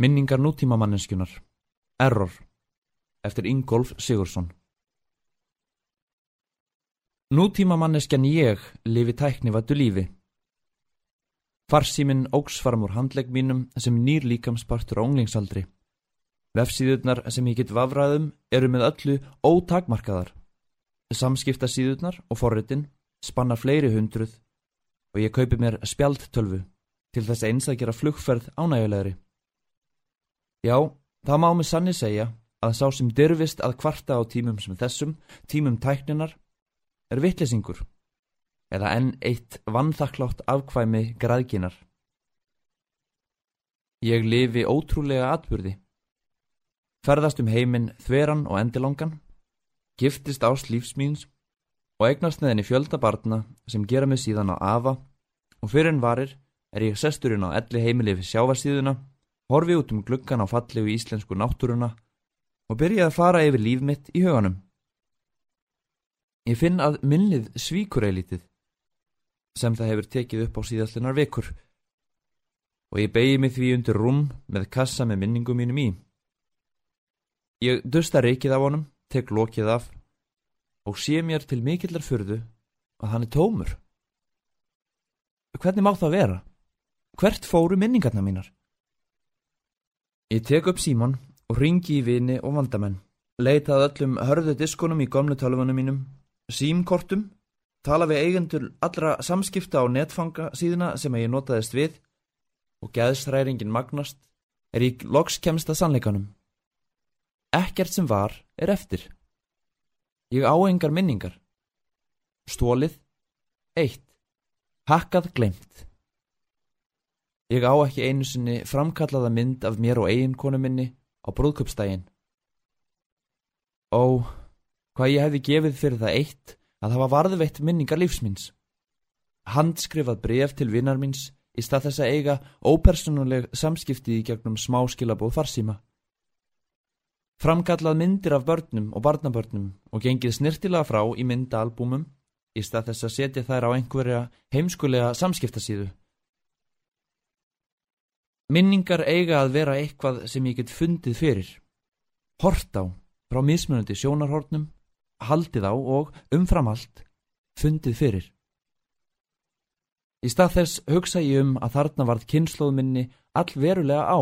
Minningar nútímamanninskunar Error eftir Ingolf Sigursson Nútímamanneskjan ég lifi tækni vattu lífi. Farsíminn ógsfarm úr handlegg mínum sem nýr líkamspartur á unglingsaldri. Vefsíðurnar sem ég get vafraðum eru með öllu ótakmarkaðar. Samskipta síðurnar og forritin spanna fleiri hundruð og ég kaupi mér spjaldtölvu til þess eins að gera flugferð ánægulegri. Já, það má með sanni segja að sá sem dyrfist að kvarta á tímum sem þessum, tímum tækninar, er vittlesingur eða enn eitt vannþakklátt afkvæmi græðginar. Ég lifi ótrúlega atbyrði. Ferðast um heiminn þveran og endilongan, giftist ás lífsmýns og eignast með henni fjöldabarna sem gera mig síðan á afa og fyrir en varir er ég sesturinn á elli heimilifi sjávarsíðuna horfi út um gluggan á fallegu íslensku náttúruna og byrjaði að fara yfir líf mitt í huganum. Ég finn að minnið svíkur eilítið sem það hefur tekið upp á síðastlunar vekur og ég begi mig því undir rúm með kassa með minningum mínum í. Ég dusta reykið af honum, tek lokið af og sé mér til mikillar fyrðu að hann er tómur. Hvernig má það vera? Hvert fóru minningarna mínar? Ég tek upp síman og ringi í vini og vandamenn. Leitað öllum hörðu diskonum í gamlu tölvunum mínum, símkortum, tala við eigendur allra samskipta á netfanga síðuna sem ég notaðist við og geðsræringin magnast er ég loks kemst að sannleikanum. Ekkert sem var er eftir. Ég áengar minningar. Stólið, eitt, hakkað glemt. Ég á ekki einu sinni framkallaða mynd af mér og eiginkonu minni á brúðköpstægin. Ó, hvað ég hefði gefið fyrir það eitt að hafa varðveitt minningar lífsmins. Handskrifað bref til vinnar míns í stað þess að eiga ópersonuleg samskipti í gegnum smáskilabóð farsíma. Framkallað myndir af börnum og barnabörnum og gengið snirtilega frá í myndaalbúmum í stað þess að setja þær á einhverja heimskulega samskiptasíðu. Minningar eiga að vera eitthvað sem ég get fundið fyrir. Hort á frá mismunandi sjónarhornum, haldið á og umframalt fundið fyrir. Í stað þess hugsa ég um að þarna varð kynnslóðminni allverulega á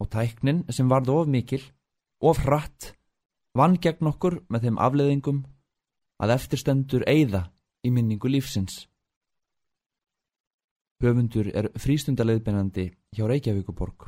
og tæknin sem varð of mikil, of hratt, vann gegn okkur með þeim afleðingum að eftirstendur eigða í minningu lífsins. Höfundur er frístundaleðbeinandi hjá Reykjavíkuborg.